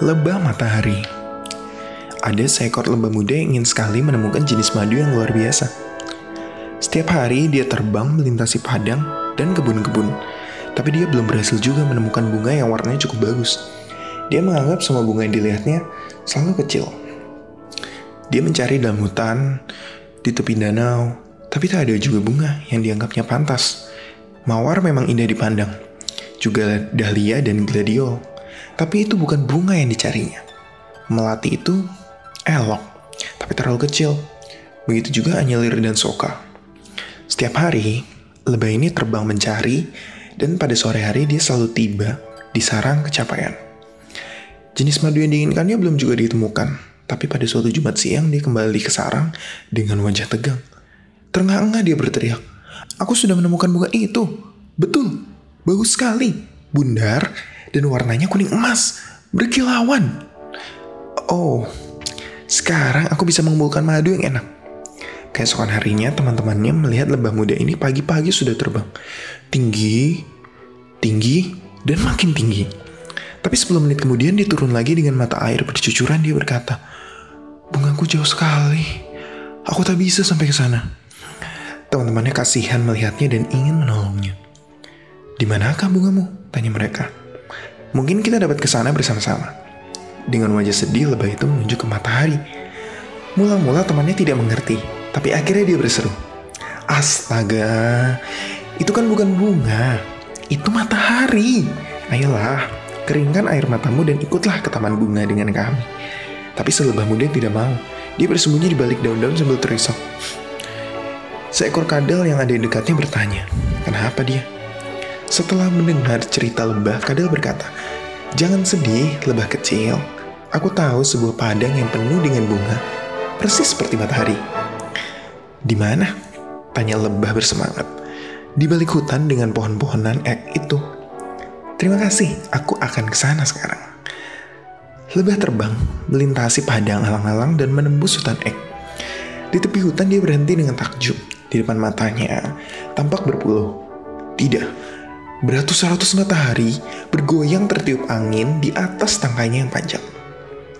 Lebah matahari. Ada seekor lebah muda yang ingin sekali menemukan jenis madu yang luar biasa. Setiap hari dia terbang melintasi padang dan kebun-kebun, tapi dia belum berhasil juga menemukan bunga yang warnanya cukup bagus. Dia menganggap semua bunga yang dilihatnya selalu kecil. Dia mencari dalam hutan, di tepi danau, tapi tak ada juga bunga yang dianggapnya pantas. Mawar memang indah dipandang, juga dahlia dan gladiol. Tapi itu bukan bunga yang dicarinya. Melati itu elok, tapi terlalu kecil. Begitu juga anyelir dan soka. Setiap hari, lebah ini terbang mencari, dan pada sore hari dia selalu tiba di sarang kecapaian. Jenis madu yang diinginkannya belum juga ditemukan, tapi pada suatu Jumat siang dia kembali ke sarang dengan wajah tegang. Terengah-engah dia berteriak, Aku sudah menemukan bunga itu. Betul, bagus sekali. Bundar, dan warnanya kuning emas, berkilauan. Oh, sekarang aku bisa mengumpulkan madu yang enak. Keesokan harinya teman-temannya melihat lebah muda ini pagi-pagi sudah terbang. Tinggi, tinggi, dan makin tinggi. Tapi 10 menit kemudian dia turun lagi dengan mata air bercucuran dia berkata, Bungaku jauh sekali. Aku tak bisa sampai ke sana. Teman-temannya kasihan melihatnya dan ingin menolongnya. Di manakah bungamu? Tanya mereka. Mungkin kita dapat ke sana bersama-sama. Dengan wajah sedih, lebah itu menunjuk ke matahari. Mula-mula temannya tidak mengerti, tapi akhirnya dia berseru. Astaga, itu kan bukan bunga, itu matahari. Ayolah, keringkan air matamu dan ikutlah ke taman bunga dengan kami. Tapi selebah muda tidak mau. Dia bersembunyi di balik daun-daun sambil terisak. Seekor kadal yang ada di dekatnya bertanya, kenapa dia? Setelah mendengar cerita lebah, kadal berkata, Jangan sedih, lebah kecil. Aku tahu sebuah padang yang penuh dengan bunga, persis seperti matahari. Di mana? Tanya lebah bersemangat. Di balik hutan dengan pohon-pohonan ek itu. Terima kasih, aku akan ke sana sekarang. Lebah terbang, melintasi padang alang-alang dan menembus hutan ek. Di tepi hutan dia berhenti dengan takjub. Di depan matanya, tampak berpuluh. Tidak, beratus-ratus matahari bergoyang tertiup angin di atas tangkainya yang panjang.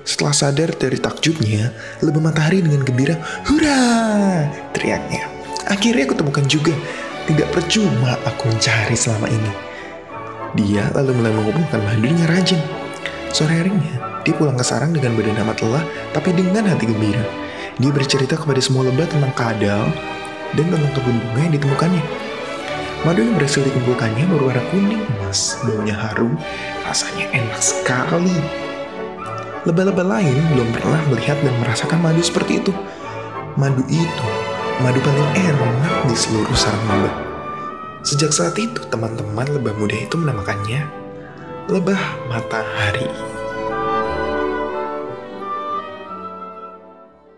Setelah sadar dari takjubnya, lebah matahari dengan gembira, Hurra! teriaknya. Akhirnya aku temukan juga. Tidak percuma aku mencari selama ini. Dia lalu mulai mengumpulkan madunya rajin. Sore harinya, dia pulang ke sarang dengan badan amat lelah, tapi dengan hati gembira. Dia bercerita kepada semua lebah tentang kadal dan tentang kebun bunga yang ditemukannya. Madu yang berhasil dikumpulkannya berwarna kuning emas, baunya harum, rasanya enak sekali. Lebah-lebah lain belum pernah melihat dan merasakan madu seperti itu. Madu itu, madu paling enak di seluruh sarang lebah. Sejak saat itu, teman-teman lebah muda itu menamakannya lebah matahari.